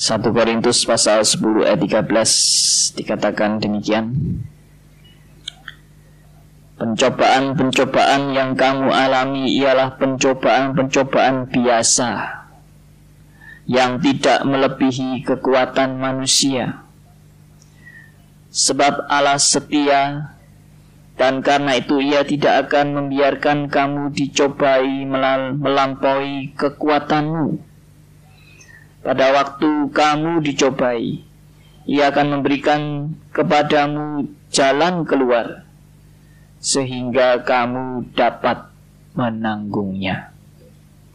1 Korintus pasal 10 ayat 13 dikatakan demikian. Pencobaan-pencobaan yang kamu alami ialah pencobaan-pencobaan biasa yang tidak melebihi kekuatan manusia. Sebab Allah setia dan karena itu ia tidak akan membiarkan kamu dicobai melampaui kekuatanmu. Pada waktu kamu dicobai, ia akan memberikan kepadamu jalan keluar sehingga kamu dapat menanggungnya.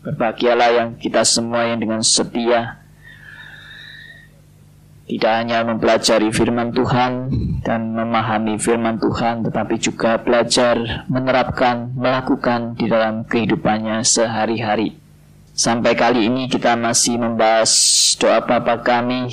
Berbahagialah yang kita semua yang dengan setia tidak hanya mempelajari firman Tuhan dan memahami firman Tuhan, tetapi juga belajar menerapkan, melakukan di dalam kehidupannya sehari-hari. Sampai kali ini kita masih membahas doa Bapa kami,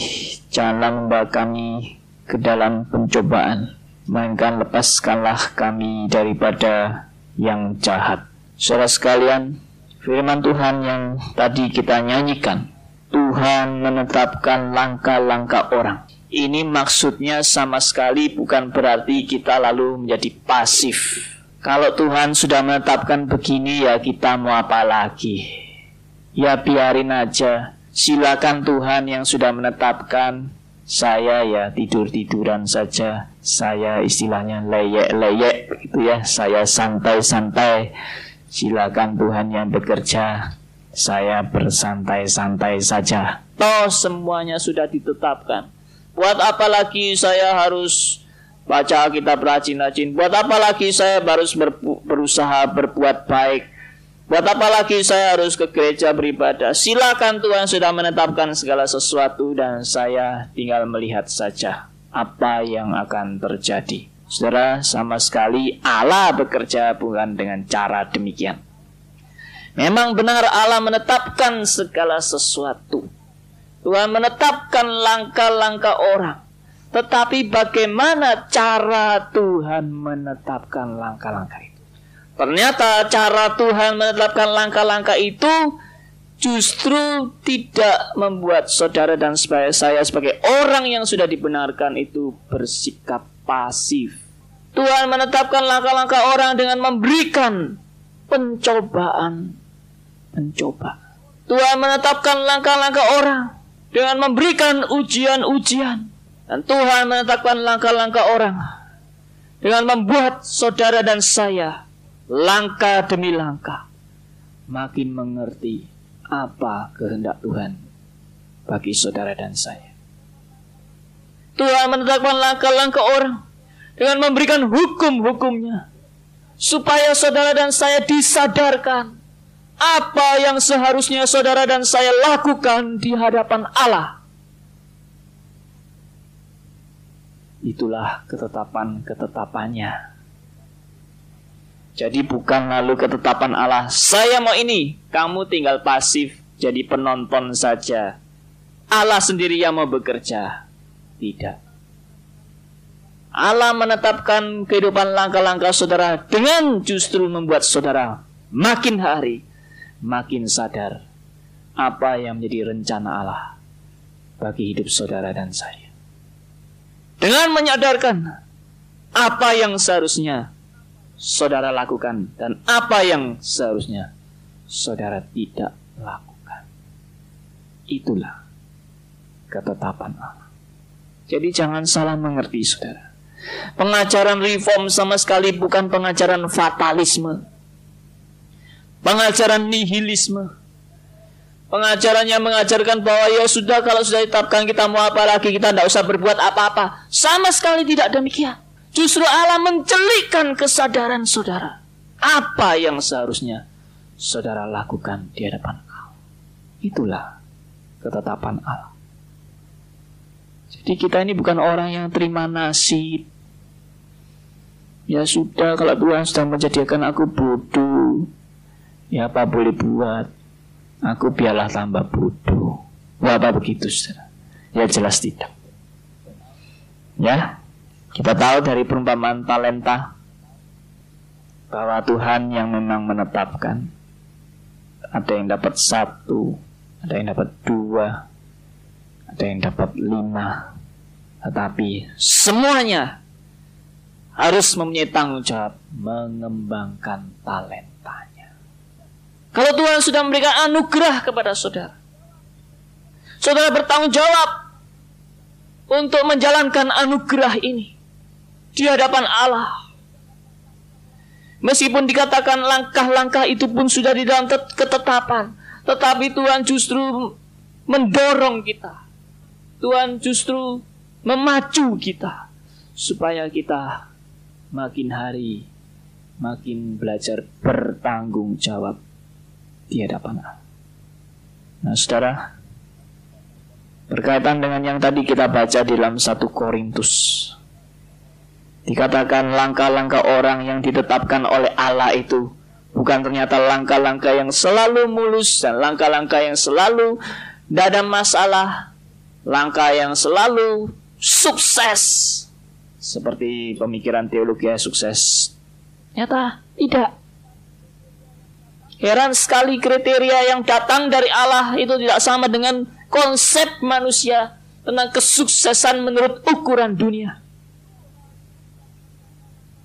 janganlah membawa kami ke dalam pencobaan melainkan lepaskanlah kami daripada yang jahat. Saudara sekalian, firman Tuhan yang tadi kita nyanyikan, Tuhan menetapkan langkah-langkah orang. Ini maksudnya sama sekali bukan berarti kita lalu menjadi pasif. Kalau Tuhan sudah menetapkan begini ya kita mau apa lagi? Ya biarin aja. Silakan Tuhan yang sudah menetapkan. Saya ya tidur-tiduran saja. Saya istilahnya leyek-leyek gitu ya. Saya santai-santai. Silakan Tuhan yang bekerja. Saya bersantai-santai saja. Toh semuanya sudah ditetapkan. Buat apa lagi saya harus baca kitab rajin-rajin? Buat apa lagi saya harus berusaha berbuat baik Buat apa lagi saya harus ke gereja beribadah? Silakan Tuhan sudah menetapkan segala sesuatu dan saya tinggal melihat saja apa yang akan terjadi. Saudara, sama sekali Allah bekerja bukan dengan cara demikian. Memang benar Allah menetapkan segala sesuatu. Tuhan menetapkan langkah-langkah orang. Tetapi bagaimana cara Tuhan menetapkan langkah-langkah itu? Ternyata cara Tuhan menetapkan langkah-langkah itu justru tidak membuat saudara dan saya sebagai orang yang sudah dibenarkan itu bersikap pasif. Tuhan menetapkan langkah-langkah orang dengan memberikan pencobaan mencoba. Tuhan menetapkan langkah-langkah orang dengan memberikan ujian-ujian. Dan Tuhan menetapkan langkah-langkah orang dengan membuat saudara dan saya langkah demi langkah makin mengerti apa kehendak Tuhan bagi saudara dan saya. Tuhan menetapkan langkah-langkah orang dengan memberikan hukum-hukumnya supaya saudara dan saya disadarkan apa yang seharusnya saudara dan saya lakukan di hadapan Allah. Itulah ketetapan-ketetapannya jadi bukan lalu ketetapan Allah, saya mau ini, kamu tinggal pasif jadi penonton saja. Allah sendiri yang mau bekerja. Tidak. Allah menetapkan kehidupan langkah-langkah saudara dengan justru membuat saudara makin hari makin sadar apa yang menjadi rencana Allah bagi hidup saudara dan saya. Dengan menyadarkan apa yang seharusnya saudara lakukan dan apa yang seharusnya saudara tidak lakukan. Itulah ketetapan Allah. Jadi jangan salah mengerti saudara. Pengajaran reform sama sekali bukan pengajaran fatalisme. Pengajaran nihilisme. Pengajarannya mengajarkan bahwa ya sudah kalau sudah ditetapkan kita mau apa lagi kita tidak usah berbuat apa-apa. Sama sekali tidak demikian. Justru Allah mencelikkan kesadaran saudara. Apa yang seharusnya saudara lakukan di hadapan Allah. Itulah ketetapan Allah. Jadi kita ini bukan orang yang terima nasib. Ya sudah kalau Tuhan sudah menjadikan aku bodoh. Ya apa boleh buat. Aku biarlah tambah bodoh. Wah apa begitu saudara? Ya jelas tidak. Ya, kita tahu dari perumpamaan talenta bahwa Tuhan yang memang menetapkan. Ada yang dapat satu, ada yang dapat dua, ada yang dapat lima, tetapi semuanya harus mempunyai tanggung jawab mengembangkan talentanya. Kalau Tuhan sudah memberikan anugerah kepada saudara, saudara bertanggung jawab untuk menjalankan anugerah ini di hadapan Allah. Meskipun dikatakan langkah-langkah itu pun sudah di dalam ketetapan, tetapi Tuhan justru mendorong kita. Tuhan justru memacu kita supaya kita makin hari makin belajar bertanggung jawab di hadapan Allah. Nah, saudara, berkaitan dengan yang tadi kita baca di dalam satu Korintus, dikatakan langkah-langkah orang yang ditetapkan oleh Allah itu bukan ternyata langkah-langkah yang selalu mulus dan langkah-langkah yang selalu tidak ada masalah, langkah yang selalu sukses seperti pemikiran teologi sukses. Nyata tidak. Heran sekali kriteria yang datang dari Allah itu tidak sama dengan konsep manusia tentang kesuksesan menurut ukuran dunia.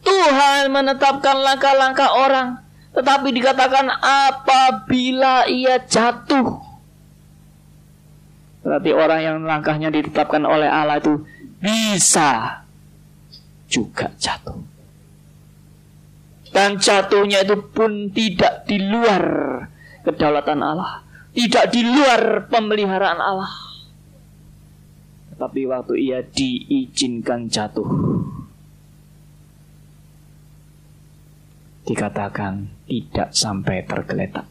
Tuhan menetapkan langkah-langkah orang, tetapi dikatakan apabila ia jatuh. Berarti orang yang langkahnya ditetapkan oleh Allah itu bisa juga jatuh. Dan jatuhnya itu pun tidak di luar kedaulatan Allah. Tidak di luar pemeliharaan Allah. Tetapi waktu ia diizinkan jatuh. Dikatakan tidak sampai tergeletak.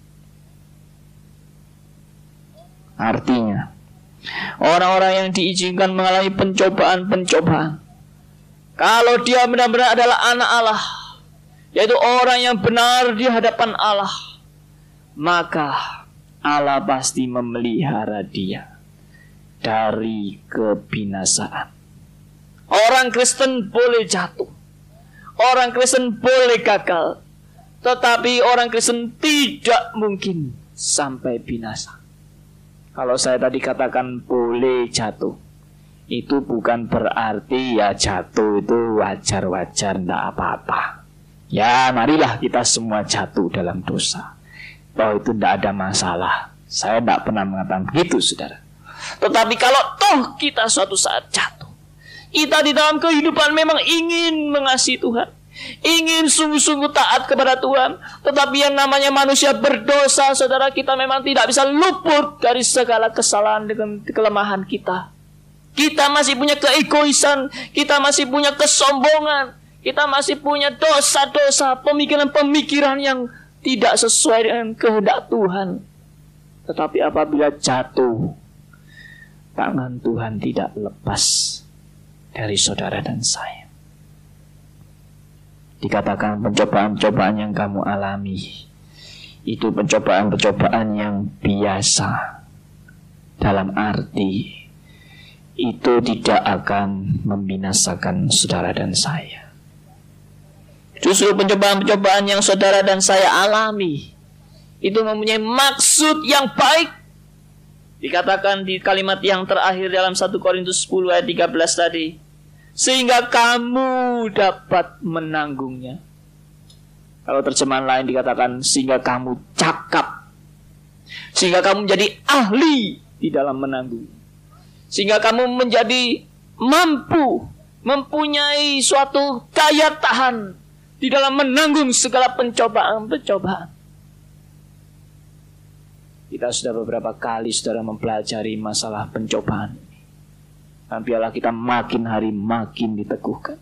Artinya, orang-orang yang diizinkan mengalami pencobaan-pencobaan kalau dia benar-benar adalah anak Allah, yaitu orang yang benar di hadapan Allah, maka Allah pasti memelihara dia dari kebinasaan. Orang Kristen boleh jatuh. Orang Kristen boleh gagal. Tetapi orang Kristen tidak mungkin sampai binasa. Kalau saya tadi katakan boleh jatuh itu bukan berarti ya jatuh itu wajar-wajar ndak apa-apa. Ya marilah kita semua jatuh dalam dosa. Bahwa itu ndak ada masalah. Saya ndak pernah mengatakan begitu saudara. Tetapi kalau toh kita suatu saat jatuh. Kita di dalam kehidupan memang ingin mengasihi Tuhan. Ingin sungguh-sungguh taat kepada Tuhan. Tetapi yang namanya manusia berdosa, saudara kita memang tidak bisa luput dari segala kesalahan dengan kelemahan kita. Kita masih punya keegoisan, kita masih punya kesombongan, kita masih punya dosa-dosa, pemikiran-pemikiran yang tidak sesuai dengan kehendak Tuhan. Tetapi apabila jatuh, tangan Tuhan tidak lepas dari saudara dan saya. Dikatakan pencobaan-pencobaan yang kamu alami itu pencobaan-pencobaan yang biasa dalam arti itu tidak akan membinasakan saudara dan saya. Justru pencobaan-pencobaan yang saudara dan saya alami itu mempunyai maksud yang baik. Dikatakan di kalimat yang terakhir dalam 1 Korintus 10 ayat 13 tadi. Sehingga kamu dapat menanggungnya. Kalau terjemahan lain dikatakan sehingga kamu cakap. Sehingga kamu menjadi ahli di dalam menanggung. Sehingga kamu menjadi mampu mempunyai suatu daya tahan di dalam menanggung segala pencobaan-pencobaan. Kita sudah beberapa kali saudara mempelajari masalah pencobaan biarlah kita makin hari makin diteguhkan.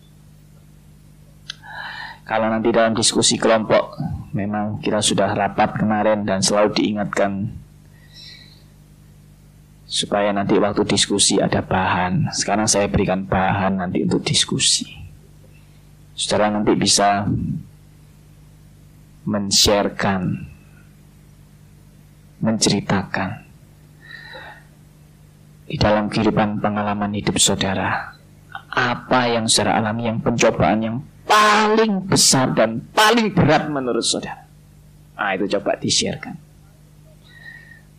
Kalau nanti dalam diskusi kelompok, memang kita sudah rapat kemarin dan selalu diingatkan supaya nanti waktu diskusi ada bahan. Sekarang saya berikan bahan nanti untuk diskusi. Saudara nanti bisa men-sharekan, menceritakan di dalam kehidupan pengalaman hidup saudara apa yang saudara alami yang pencobaan yang paling besar dan paling berat menurut saudara. Nah itu coba di-sharekan.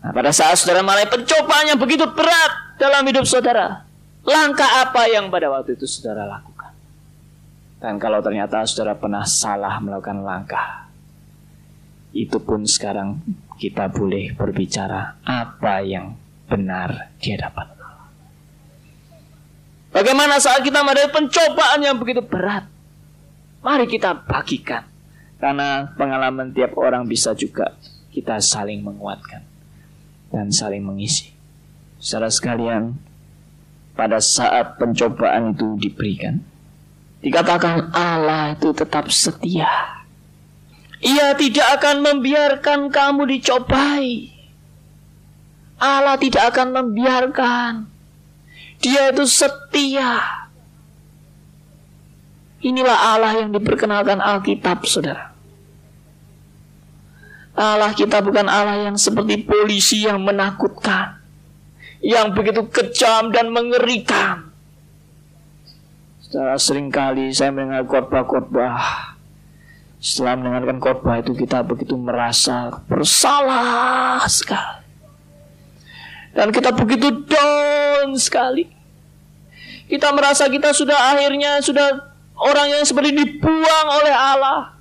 Nah, pada saat saudara mengalami pencobaan yang begitu berat, dalam hidup saudara? Langkah apa yang pada waktu itu saudara lakukan? Dan kalau ternyata saudara pernah salah melakukan langkah, itu pun sekarang kita boleh berbicara apa yang benar di hadapan Allah. Bagaimana saat kita menghadapi pencobaan yang begitu berat? Mari kita bagikan. Karena pengalaman tiap orang bisa juga kita saling menguatkan dan saling mengisi. Saudara sekalian, pada saat pencobaan itu diberikan. Dikatakan Allah itu tetap setia. Ia tidak akan membiarkan kamu dicobai. Allah tidak akan membiarkan. Dia itu setia. Inilah Allah yang diperkenalkan Alkitab, saudara. Allah kita bukan Allah yang seperti polisi yang menakutkan yang begitu kejam dan mengerikan. Secara sering kali saya mendengar khotbah-khotbah. Setelah mendengarkan khotbah itu kita begitu merasa bersalah sekali. Dan kita begitu down sekali. Kita merasa kita sudah akhirnya sudah orang yang seperti dibuang oleh Allah.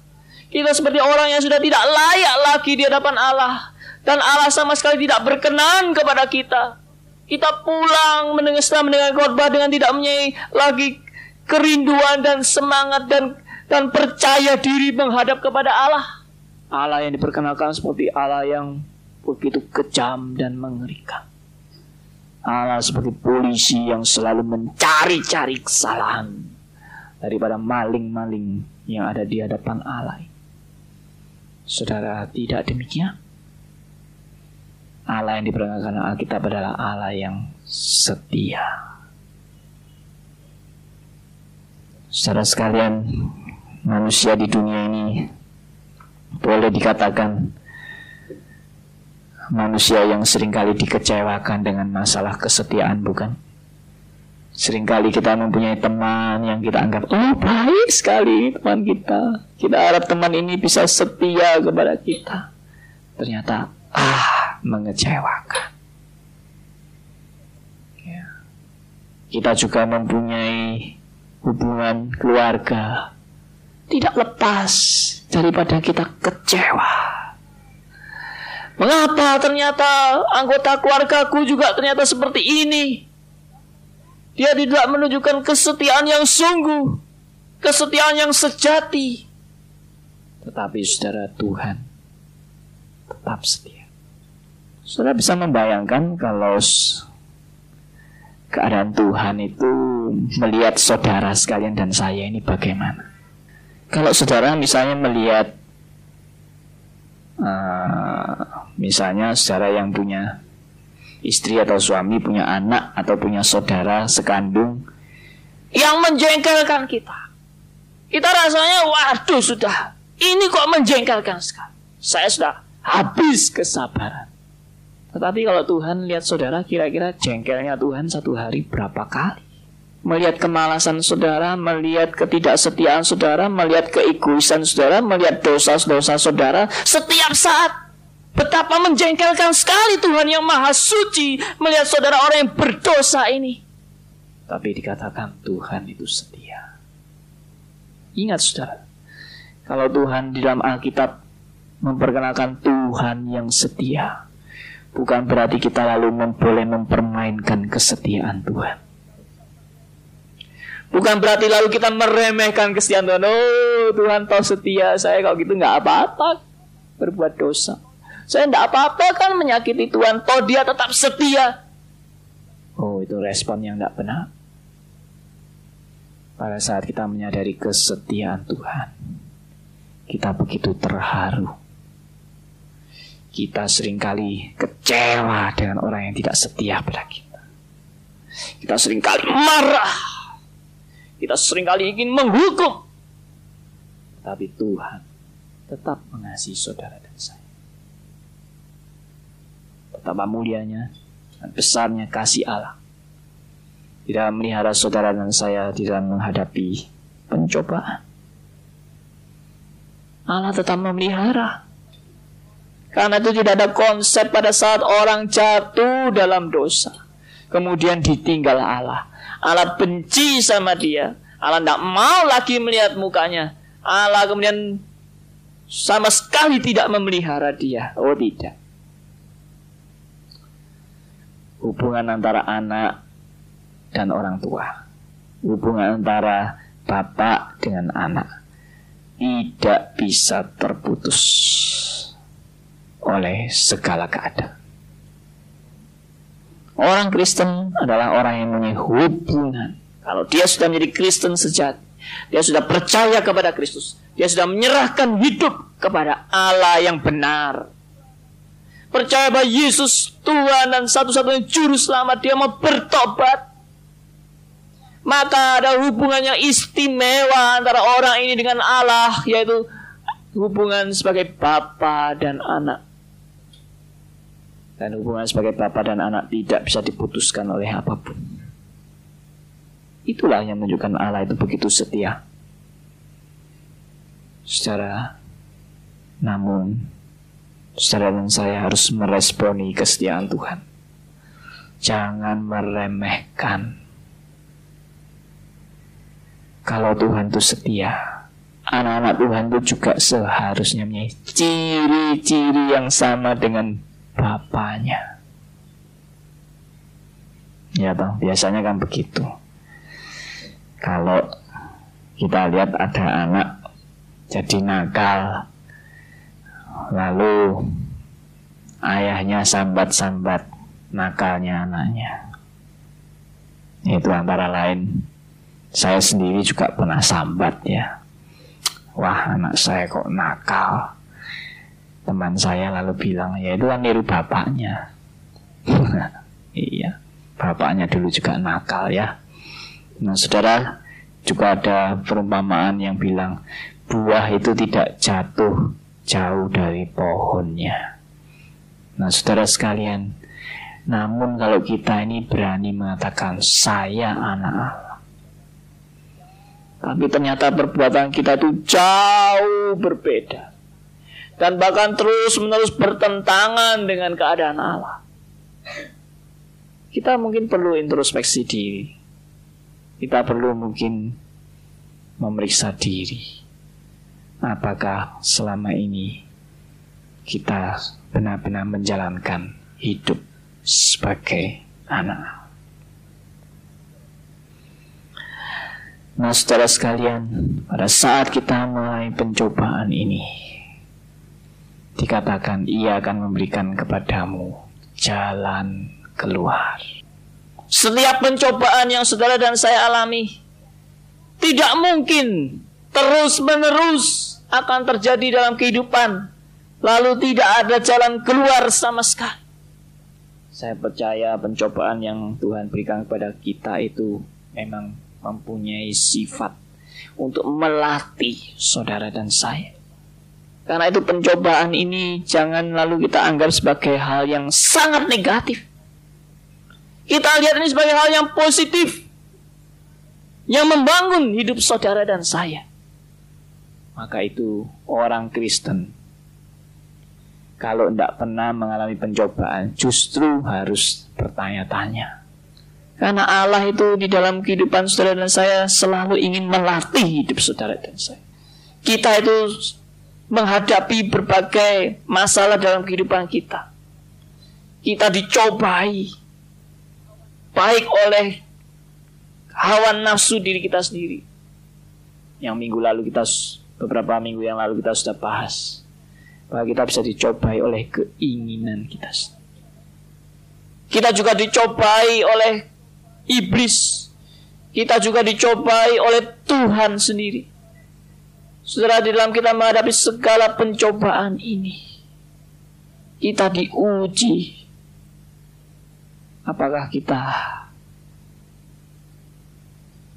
Kita seperti orang yang sudah tidak layak lagi di hadapan Allah. Dan Allah sama sekali tidak berkenan kepada kita. Kita pulang mendengar mendengar khotbah dengan tidak mempunyai lagi kerinduan dan semangat dan dan percaya diri menghadap kepada Allah. Allah yang diperkenalkan seperti Allah yang begitu kejam dan mengerikan. Allah seperti polisi yang selalu mencari-cari kesalahan daripada maling-maling yang ada di hadapan Allah. Saudara, tidak demikian? Allah yang diperkenalkan Alkitab adalah Allah yang setia. Saudara sekalian, manusia di dunia ini boleh dikatakan manusia yang sering kali dikecewakan dengan masalah kesetiaan, bukan? Seringkali kita mempunyai teman yang kita anggap, oh baik sekali teman kita. Kita harap teman ini bisa setia kepada kita. Ternyata, ah mengecewakan. Ya. Kita juga mempunyai hubungan keluarga tidak lepas daripada kita kecewa. Mengapa ternyata anggota keluargaku juga ternyata seperti ini? Dia tidak menunjukkan kesetiaan yang sungguh, kesetiaan yang sejati. Tetapi saudara Tuhan tetap setia. Saudara bisa membayangkan kalau keadaan Tuhan itu melihat saudara sekalian dan saya ini bagaimana? Kalau saudara misalnya melihat uh, misalnya saudara yang punya istri atau suami, punya anak atau punya saudara sekandung yang menjengkelkan kita. Kita rasanya waduh sudah ini kok menjengkelkan sekali. Saya sudah habis kesabaran. Tetapi kalau Tuhan lihat saudara, kira-kira jengkelnya Tuhan satu hari berapa kali? Melihat kemalasan saudara, melihat ketidaksetiaan saudara, melihat keegoisan saudara, melihat dosa-dosa saudara, setiap saat Betapa menjengkelkan sekali Tuhan yang maha suci melihat saudara orang yang berdosa ini. Tapi dikatakan Tuhan itu setia. Ingat saudara, kalau Tuhan di dalam Alkitab memperkenalkan Tuhan yang setia, bukan berarti kita lalu mem boleh mempermainkan kesetiaan Tuhan. Bukan berarti lalu kita meremehkan kesetiaan Tuhan. Oh Tuhan tahu setia saya kalau gitu nggak apa-apa berbuat dosa. Saya nggak apa-apa kan menyakiti Tuhan. Toh dia tetap setia. Oh itu respon yang nggak benar. Pada saat kita menyadari kesetiaan Tuhan, kita begitu terharu kita sering kali kecewa dengan orang yang tidak setia pada kita. Kita sering kali marah. Kita sering kali ingin menghukum. Tapi Tuhan tetap mengasihi saudara Betapa mulianya dan besarnya kasih Allah. Tidak melihara saudara dan saya tidak menghadapi pencobaan. Allah tetap memelihara karena itu tidak ada konsep pada saat orang jatuh dalam dosa. kemudian ditinggal Allah. Allah benci sama dia. Allah tidak mau lagi melihat mukanya. Allah kemudian sama sekali tidak memelihara dia. Oh tidak. Hubungan antara anak dan orang tua. Hubungan antara bapak dengan anak. Tidak bisa terputus oleh segala keadaan. Orang Kristen adalah orang yang punya hubungan. Kalau dia sudah menjadi Kristen sejati, dia sudah percaya kepada Kristus, dia sudah menyerahkan hidup kepada Allah yang benar. Percaya bahwa Yesus Tuhan dan satu-satunya juru selamat, dia mau bertobat. Maka ada hubungannya istimewa antara orang ini dengan Allah, yaitu hubungan sebagai bapa dan anak. Dan hubungan sebagai bapak dan anak tidak bisa diputuskan oleh apa pun. Itulah yang menunjukkan Allah itu begitu setia. Secara namun saudara dan saya harus meresponi kesetiaan Tuhan. Jangan meremehkan. Kalau Tuhan itu setia, anak-anak Tuhan itu juga seharusnya punya ciri-ciri yang sama dengan bapaknya. Ya toh, biasanya kan begitu. Kalau kita lihat ada anak jadi nakal, lalu ayahnya sambat-sambat nakalnya anaknya. Itu antara lain saya sendiri juga pernah sambat ya. Wah anak saya kok nakal teman saya lalu bilang ya itu kan niru bapaknya iya bapaknya dulu juga nakal ya nah saudara juga ada perumpamaan yang bilang buah itu tidak jatuh jauh dari pohonnya nah saudara sekalian namun kalau kita ini berani mengatakan saya anak Allah tapi ternyata perbuatan kita itu jauh berbeda dan bahkan terus-menerus bertentangan dengan keadaan Allah. Kita mungkin perlu introspeksi diri. Kita perlu mungkin memeriksa diri. Apakah selama ini kita benar-benar menjalankan hidup sebagai anak. Nah, saudara sekalian, pada saat kita mulai pencobaan ini, dikatakan ia akan memberikan kepadamu jalan keluar. Setiap pencobaan yang saudara dan saya alami tidak mungkin terus-menerus akan terjadi dalam kehidupan lalu tidak ada jalan keluar sama sekali. Saya percaya pencobaan yang Tuhan berikan kepada kita itu memang mempunyai sifat untuk melatih saudara dan saya karena itu pencobaan ini jangan lalu kita anggap sebagai hal yang sangat negatif. Kita lihat ini sebagai hal yang positif. Yang membangun hidup saudara dan saya. Maka itu orang Kristen. Kalau tidak pernah mengalami pencobaan justru harus bertanya-tanya. Karena Allah itu di dalam kehidupan saudara dan saya selalu ingin melatih hidup saudara dan saya. Kita itu menghadapi berbagai masalah dalam kehidupan kita. Kita dicobai baik oleh hawa nafsu diri kita sendiri. Yang minggu lalu kita beberapa minggu yang lalu kita sudah bahas bahwa kita bisa dicobai oleh keinginan kita. Kita juga dicobai oleh iblis. Kita juga dicobai oleh Tuhan sendiri. Saudara, di dalam kita menghadapi segala pencobaan ini, kita diuji. Apakah kita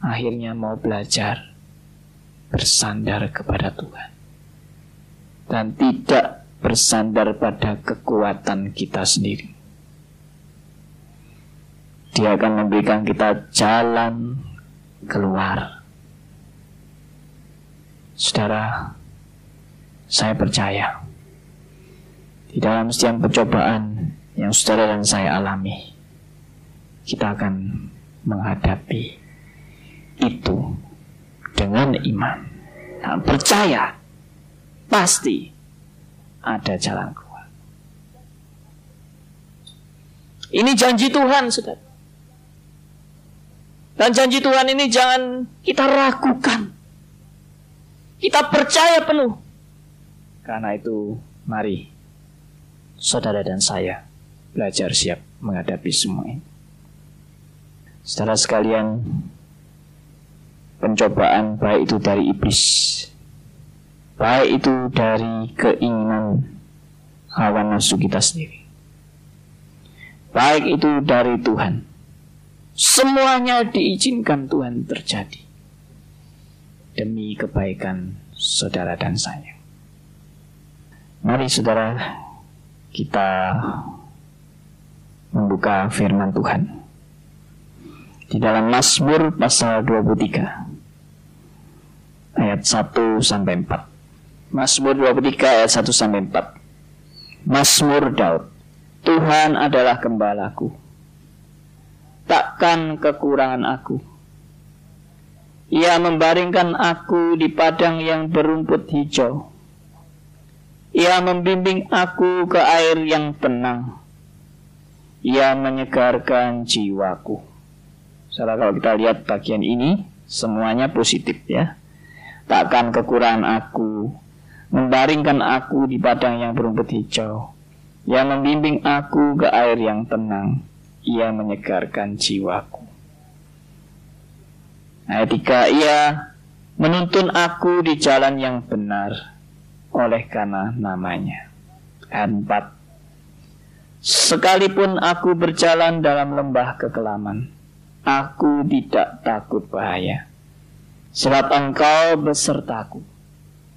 akhirnya mau belajar bersandar kepada Tuhan. Dan tidak bersandar pada kekuatan kita sendiri. Dia akan memberikan kita jalan keluar. Saudara, saya percaya di dalam setiap pencobaan yang saudara dan saya alami, kita akan menghadapi itu dengan iman dan percaya pasti ada jalan keluar. Ini janji Tuhan, saudara. Dan janji Tuhan ini jangan kita ragukan. Kita percaya penuh. Karena itu, mari saudara dan saya belajar siap menghadapi semua ini. Saudara sekalian, pencobaan baik itu dari iblis, baik itu dari keinginan hawa nafsu kita sendiri, baik itu dari Tuhan. Semuanya diizinkan Tuhan terjadi demi kebaikan saudara dan saya. Mari saudara kita membuka firman Tuhan di dalam Mazmur pasal 23 ayat 1 sampai 4. Mazmur 23 ayat 1 sampai 4. Mazmur Daud. Tuhan adalah gembalaku. Takkan kekurangan aku. Ia membaringkan aku di padang yang berumput hijau. Ia membimbing aku ke air yang tenang. Ia menyegarkan jiwaku. Salah kalau kita lihat bagian ini semuanya positif ya. Takkan kekurangan aku, membaringkan aku di padang yang berumput hijau. Yang membimbing aku ke air yang tenang, ia menyegarkan jiwaku. Ayat 3, ia menuntun aku di jalan yang benar oleh karena namanya. Ayat 4, sekalipun aku berjalan dalam lembah kekelaman, Aku tidak takut bahaya. Sebab engkau besertaku,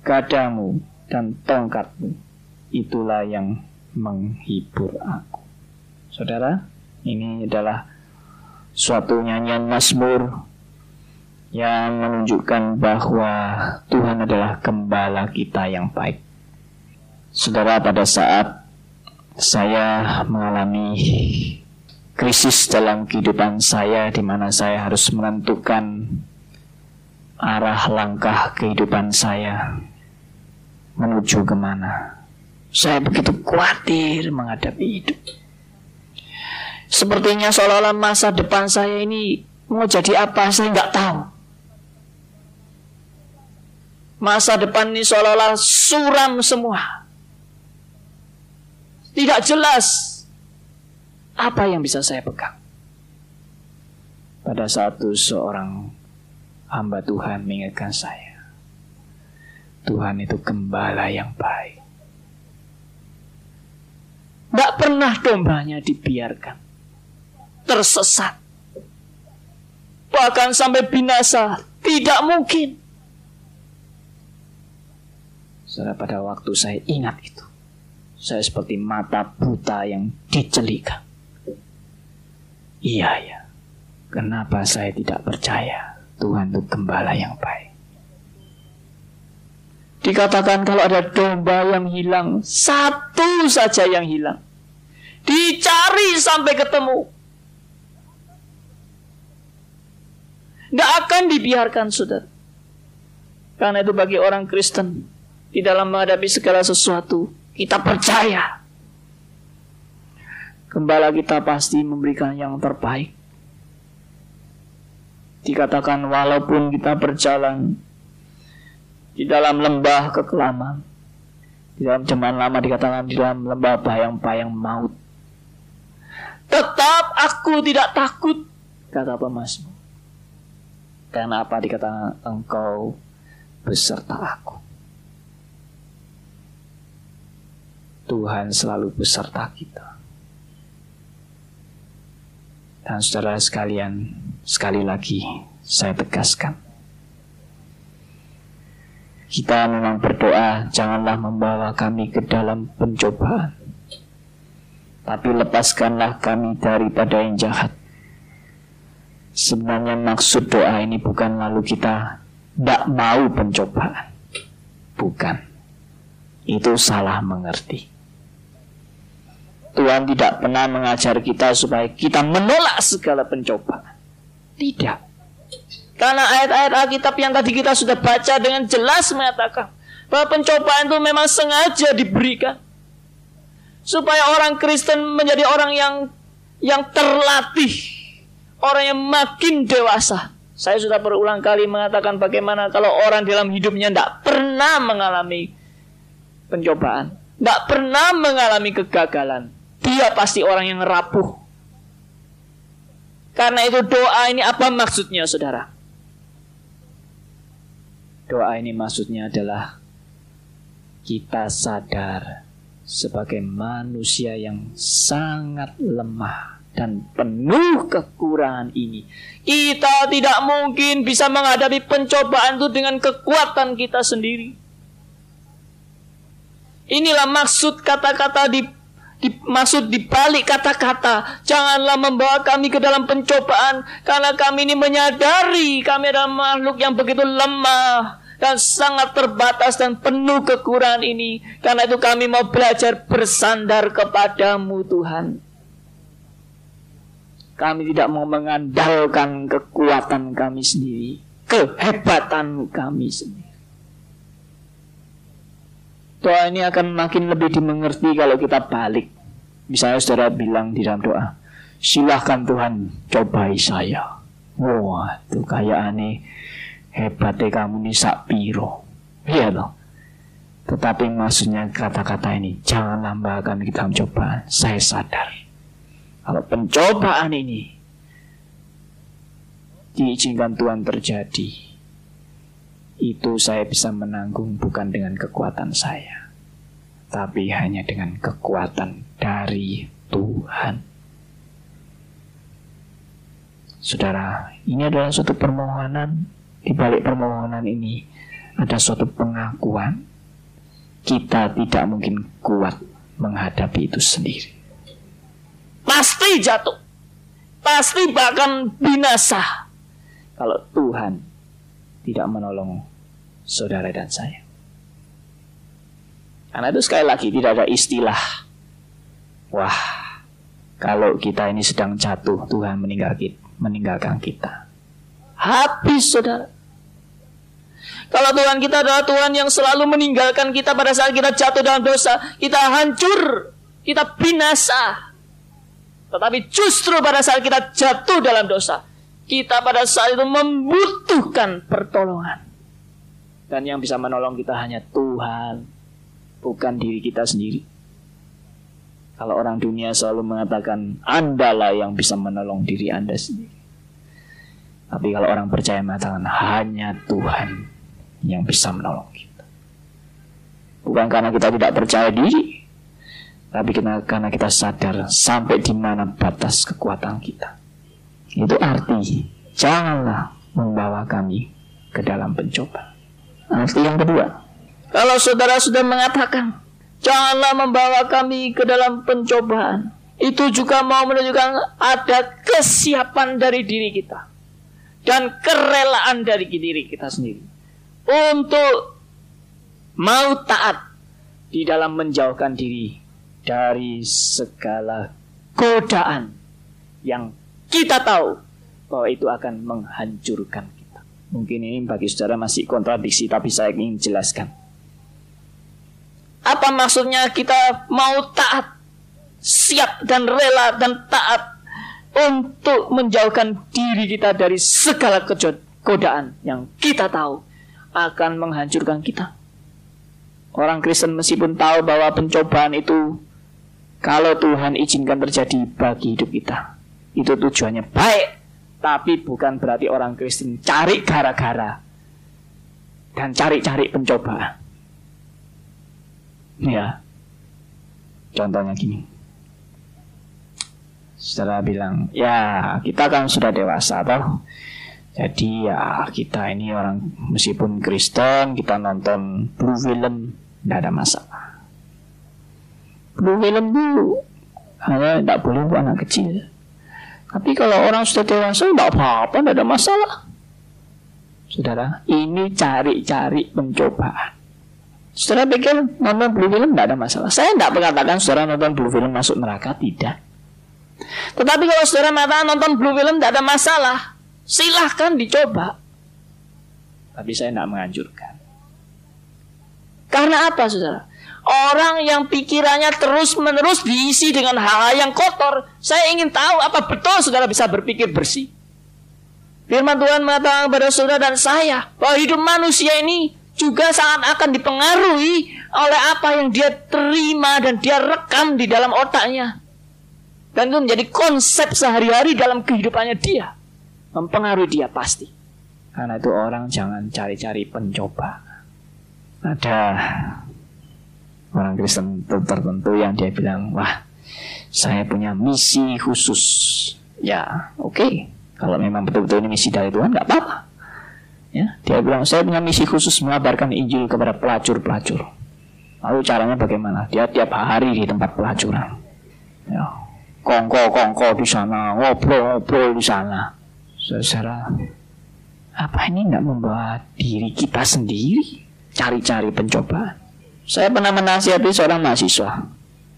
gadamu dan tongkatmu, itulah yang menghibur aku. Saudara, ini adalah suatu nyanyian Mazmur yang menunjukkan bahwa Tuhan adalah gembala kita yang baik. Saudara, pada saat saya mengalami krisis dalam kehidupan saya di mana saya harus menentukan arah langkah kehidupan saya menuju ke mana. Saya begitu khawatir menghadapi hidup. Sepertinya seolah-olah masa depan saya ini mau jadi apa saya nggak tahu. Masa depan ini seolah-olah suram semua. Tidak jelas apa yang bisa saya pegang? Pada satu seorang hamba Tuhan mengingatkan saya. Tuhan itu gembala yang baik. Tidak pernah dombanya dibiarkan. Tersesat. Bahkan sampai binasa. Tidak mungkin. Saudara pada waktu saya ingat itu. Saya seperti mata buta yang dicelikan. Iya ya. Kenapa saya tidak percaya Tuhan itu gembala yang baik? Dikatakan kalau ada domba yang hilang, satu saja yang hilang. Dicari sampai ketemu. Tidak akan dibiarkan, saudara. Karena itu bagi orang Kristen, di dalam menghadapi segala sesuatu, kita percaya Gembala kita pasti memberikan yang terbaik. Dikatakan walaupun kita berjalan di dalam lembah kekelaman, di dalam zaman lama dikatakan di dalam lembah bayang-bayang maut. Tetap aku tidak takut, kata pemasmur. Karena apa dikatakan engkau beserta aku. Tuhan selalu beserta kita. Dan saudara sekalian, sekali lagi saya tegaskan. Kita memang berdoa, janganlah membawa kami ke dalam pencobaan. Tapi lepaskanlah kami daripada yang jahat. Sebenarnya maksud doa ini bukan lalu kita tidak mau pencobaan. Bukan. Itu salah mengerti. Tuhan tidak pernah mengajar kita supaya kita menolak segala pencobaan. Tidak. Karena ayat-ayat Alkitab yang tadi kita sudah baca dengan jelas mengatakan bahwa pencobaan itu memang sengaja diberikan supaya orang Kristen menjadi orang yang yang terlatih, orang yang makin dewasa. Saya sudah berulang kali mengatakan bagaimana kalau orang dalam hidupnya tidak pernah mengalami pencobaan, tidak pernah mengalami kegagalan, dia pasti orang yang rapuh. Karena itu doa ini apa maksudnya saudara? Doa ini maksudnya adalah kita sadar sebagai manusia yang sangat lemah dan penuh kekurangan ini. Kita tidak mungkin bisa menghadapi pencobaan itu dengan kekuatan kita sendiri. Inilah maksud kata-kata di Di balik kata-kata, janganlah membawa kami ke dalam pencobaan, karena kami ini menyadari kami adalah makhluk yang begitu lemah dan sangat terbatas dan penuh kekurangan ini. Karena itu kami mau belajar bersandar kepadamu Tuhan. Kami tidak mau mengandalkan kekuatan kami sendiri, kehebatan kami sendiri. Doa ini akan makin lebih dimengerti kalau kita balik. Misalnya saudara bilang di dalam doa, silahkan Tuhan cobai saya. Wah, itu kayak aneh hebatnya kamu ini sak piro. Iya loh. Tetapi maksudnya kata-kata ini, jangan lambakan kita mencoba. Saya sadar. Kalau pencobaan ini diizinkan Tuhan terjadi, itu saya bisa menanggung bukan dengan kekuatan saya, tapi hanya dengan kekuatan dari Tuhan. Saudara, ini adalah suatu permohonan. Di balik permohonan ini ada suatu pengakuan kita tidak mungkin kuat menghadapi itu sendiri. Pasti jatuh. Pasti bahkan binasa. Kalau Tuhan tidak menolong saudara dan saya. Karena itu sekali lagi tidak ada istilah. Wah, kalau kita ini sedang jatuh, Tuhan meninggal kita, meninggalkan kita. Habis saudara. Kalau Tuhan kita adalah Tuhan yang selalu meninggalkan kita pada saat kita jatuh dalam dosa, kita hancur, kita binasa. Tetapi justru pada saat kita jatuh dalam dosa, kita pada saat itu membutuhkan pertolongan. Dan yang bisa menolong kita hanya Tuhan, bukan diri kita sendiri. Kalau orang dunia selalu mengatakan, Andalah yang bisa menolong diri Anda sendiri. Tapi kalau orang percaya mengatakan, hanya Tuhan yang bisa menolong kita. Bukan karena kita tidak percaya diri, tapi karena kita sadar sampai di mana batas kekuatan kita. Itu arti, janganlah membawa kami ke dalam pencobaan. Arti yang kedua, kalau saudara sudah mengatakan, janganlah membawa kami ke dalam pencobaan, itu juga mau menunjukkan ada kesiapan dari diri kita dan kerelaan dari diri kita sendiri untuk mau taat di dalam menjauhkan diri dari segala godaan yang kita tahu bahwa itu akan menghancurkan Mungkin ini bagi saudara masih kontradiksi, tapi saya ingin jelaskan. Apa maksudnya kita mau taat, siap dan rela dan taat untuk menjauhkan diri kita dari segala godaan yang kita tahu akan menghancurkan kita. Orang Kristen meskipun tahu bahwa pencobaan itu kalau Tuhan izinkan terjadi bagi hidup kita, itu tujuannya baik tapi bukan berarti orang Kristen cari gara-gara dan cari-cari pencobaan. Ya, contohnya gini. Saudara bilang, ya kita kan sudah dewasa toh. Jadi ya kita ini orang meskipun Kristen kita nonton blue film tidak ada masalah. Blue film itu hanya tidak boleh buat anak kecil. Tapi kalau orang sudah dewasa tidak apa-apa, tidak ada masalah. Saudara, ini cari-cari pencobaan. Saudara pikir nonton blue film tidak ada masalah. Saya tidak mengatakan saudara nonton blue film masuk neraka, tidak. Tetapi kalau saudara mengatakan nonton blue film tidak ada masalah, silahkan dicoba. Tapi saya tidak menganjurkan. Karena apa saudara? Orang yang pikirannya terus-menerus diisi dengan hal-hal yang kotor. Saya ingin tahu apa betul saudara bisa berpikir bersih. Firman Tuhan mengatakan kepada saudara dan saya bahwa hidup manusia ini juga sangat akan dipengaruhi oleh apa yang dia terima dan dia rekam di dalam otaknya. Dan itu menjadi konsep sehari-hari dalam kehidupannya dia. Mempengaruhi dia pasti. Karena itu orang jangan cari-cari pencoba. Ada orang Kristen tertentu yang dia bilang, wah saya punya misi khusus. Ya oke, okay. kalau memang betul-betul ini misi dari Tuhan nggak apa-apa. Ya, dia bilang saya punya misi khusus mengabarkan Injil kepada pelacur-pelacur. Lalu caranya bagaimana? Dia tiap hari di tempat pelacuran. Ya, kongko-kongko di sana, ngobrol-ngobrol di sana. Saudara, apa ini nggak membawa diri kita sendiri cari-cari pencobaan? Saya pernah menasihati seorang mahasiswa.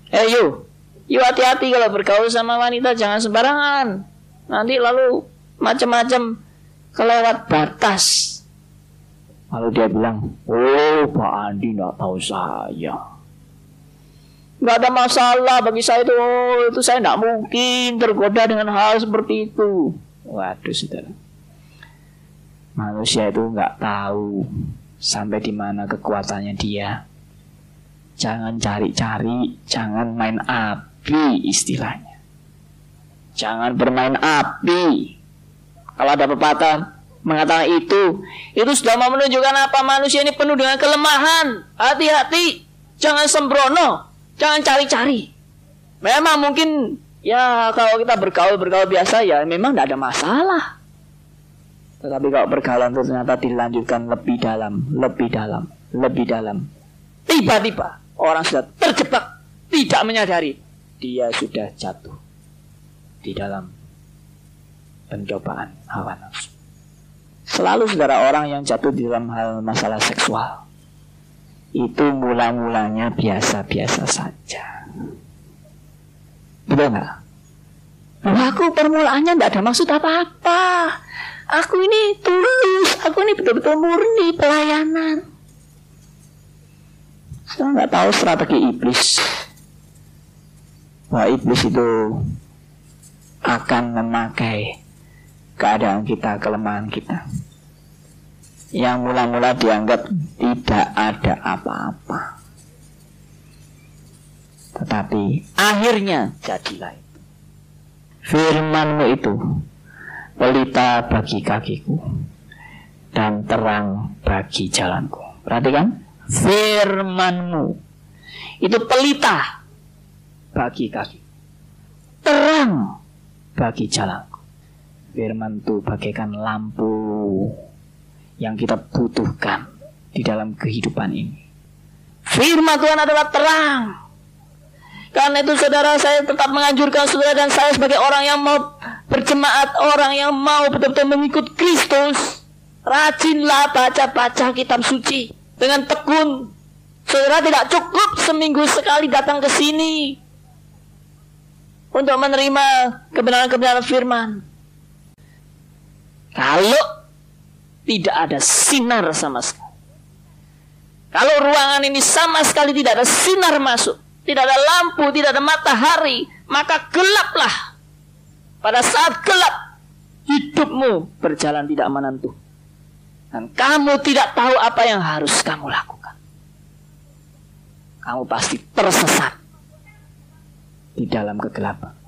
Eh yuk, yuk hati-hati kalau bergaul sama wanita jangan sembarangan. Nanti lalu macam-macam kelewat batas. Lalu dia bilang, oh Pak Andi nggak tahu saya. Nggak ada masalah bagi saya itu, oh, itu saya nggak mungkin tergoda dengan hal seperti itu. Waduh, saudara. Manusia itu nggak tahu sampai di mana kekuatannya dia. Jangan cari-cari, jangan main api istilahnya. Jangan bermain api. Kalau ada pepatah mengatakan itu, itu sudah mau menunjukkan apa manusia ini penuh dengan kelemahan. Hati-hati, jangan sembrono, jangan cari-cari. Memang mungkin ya kalau kita bergaul bergaul biasa ya memang tidak ada masalah. Tetapi kalau bergaul itu ternyata dilanjutkan lebih dalam, lebih dalam, lebih dalam. Tiba-tiba orang sudah terjebak, tidak menyadari dia sudah jatuh di dalam pencobaan hawa nafsu. Selalu saudara orang yang jatuh di dalam hal masalah seksual itu mula-mulanya biasa-biasa saja. Betul nggak? aku permulaannya tidak ada maksud apa-apa. Aku ini tulus, aku ini betul-betul murni pelayanan. Saya nggak tahu strategi iblis. Bahwa iblis itu akan memakai keadaan kita, kelemahan kita. Yang mula-mula dianggap tidak ada apa-apa. Tetapi akhirnya jadilah itu. Firmanmu itu pelita bagi kakiku dan terang bagi jalanku. Perhatikan, firmanmu itu pelita bagi kaki, terang bagi jalan. Firman itu bagaikan lampu yang kita butuhkan di dalam kehidupan ini. Firman Tuhan adalah terang. Karena itu saudara saya tetap menganjurkan saudara dan saya sebagai orang yang mau berjemaat, orang yang mau betul-betul mengikut Kristus. Rajinlah baca-baca kitab suci dengan tekun. Saudara tidak cukup seminggu sekali datang ke sini untuk menerima kebenaran-kebenaran firman. Kalau tidak ada sinar sama sekali. Kalau ruangan ini sama sekali tidak ada sinar masuk, tidak ada lampu, tidak ada matahari, maka gelaplah. Pada saat gelap, hidupmu berjalan tidak menentu. Dan kamu tidak tahu apa yang harus kamu lakukan. Kamu pasti tersesat di dalam kegelapan.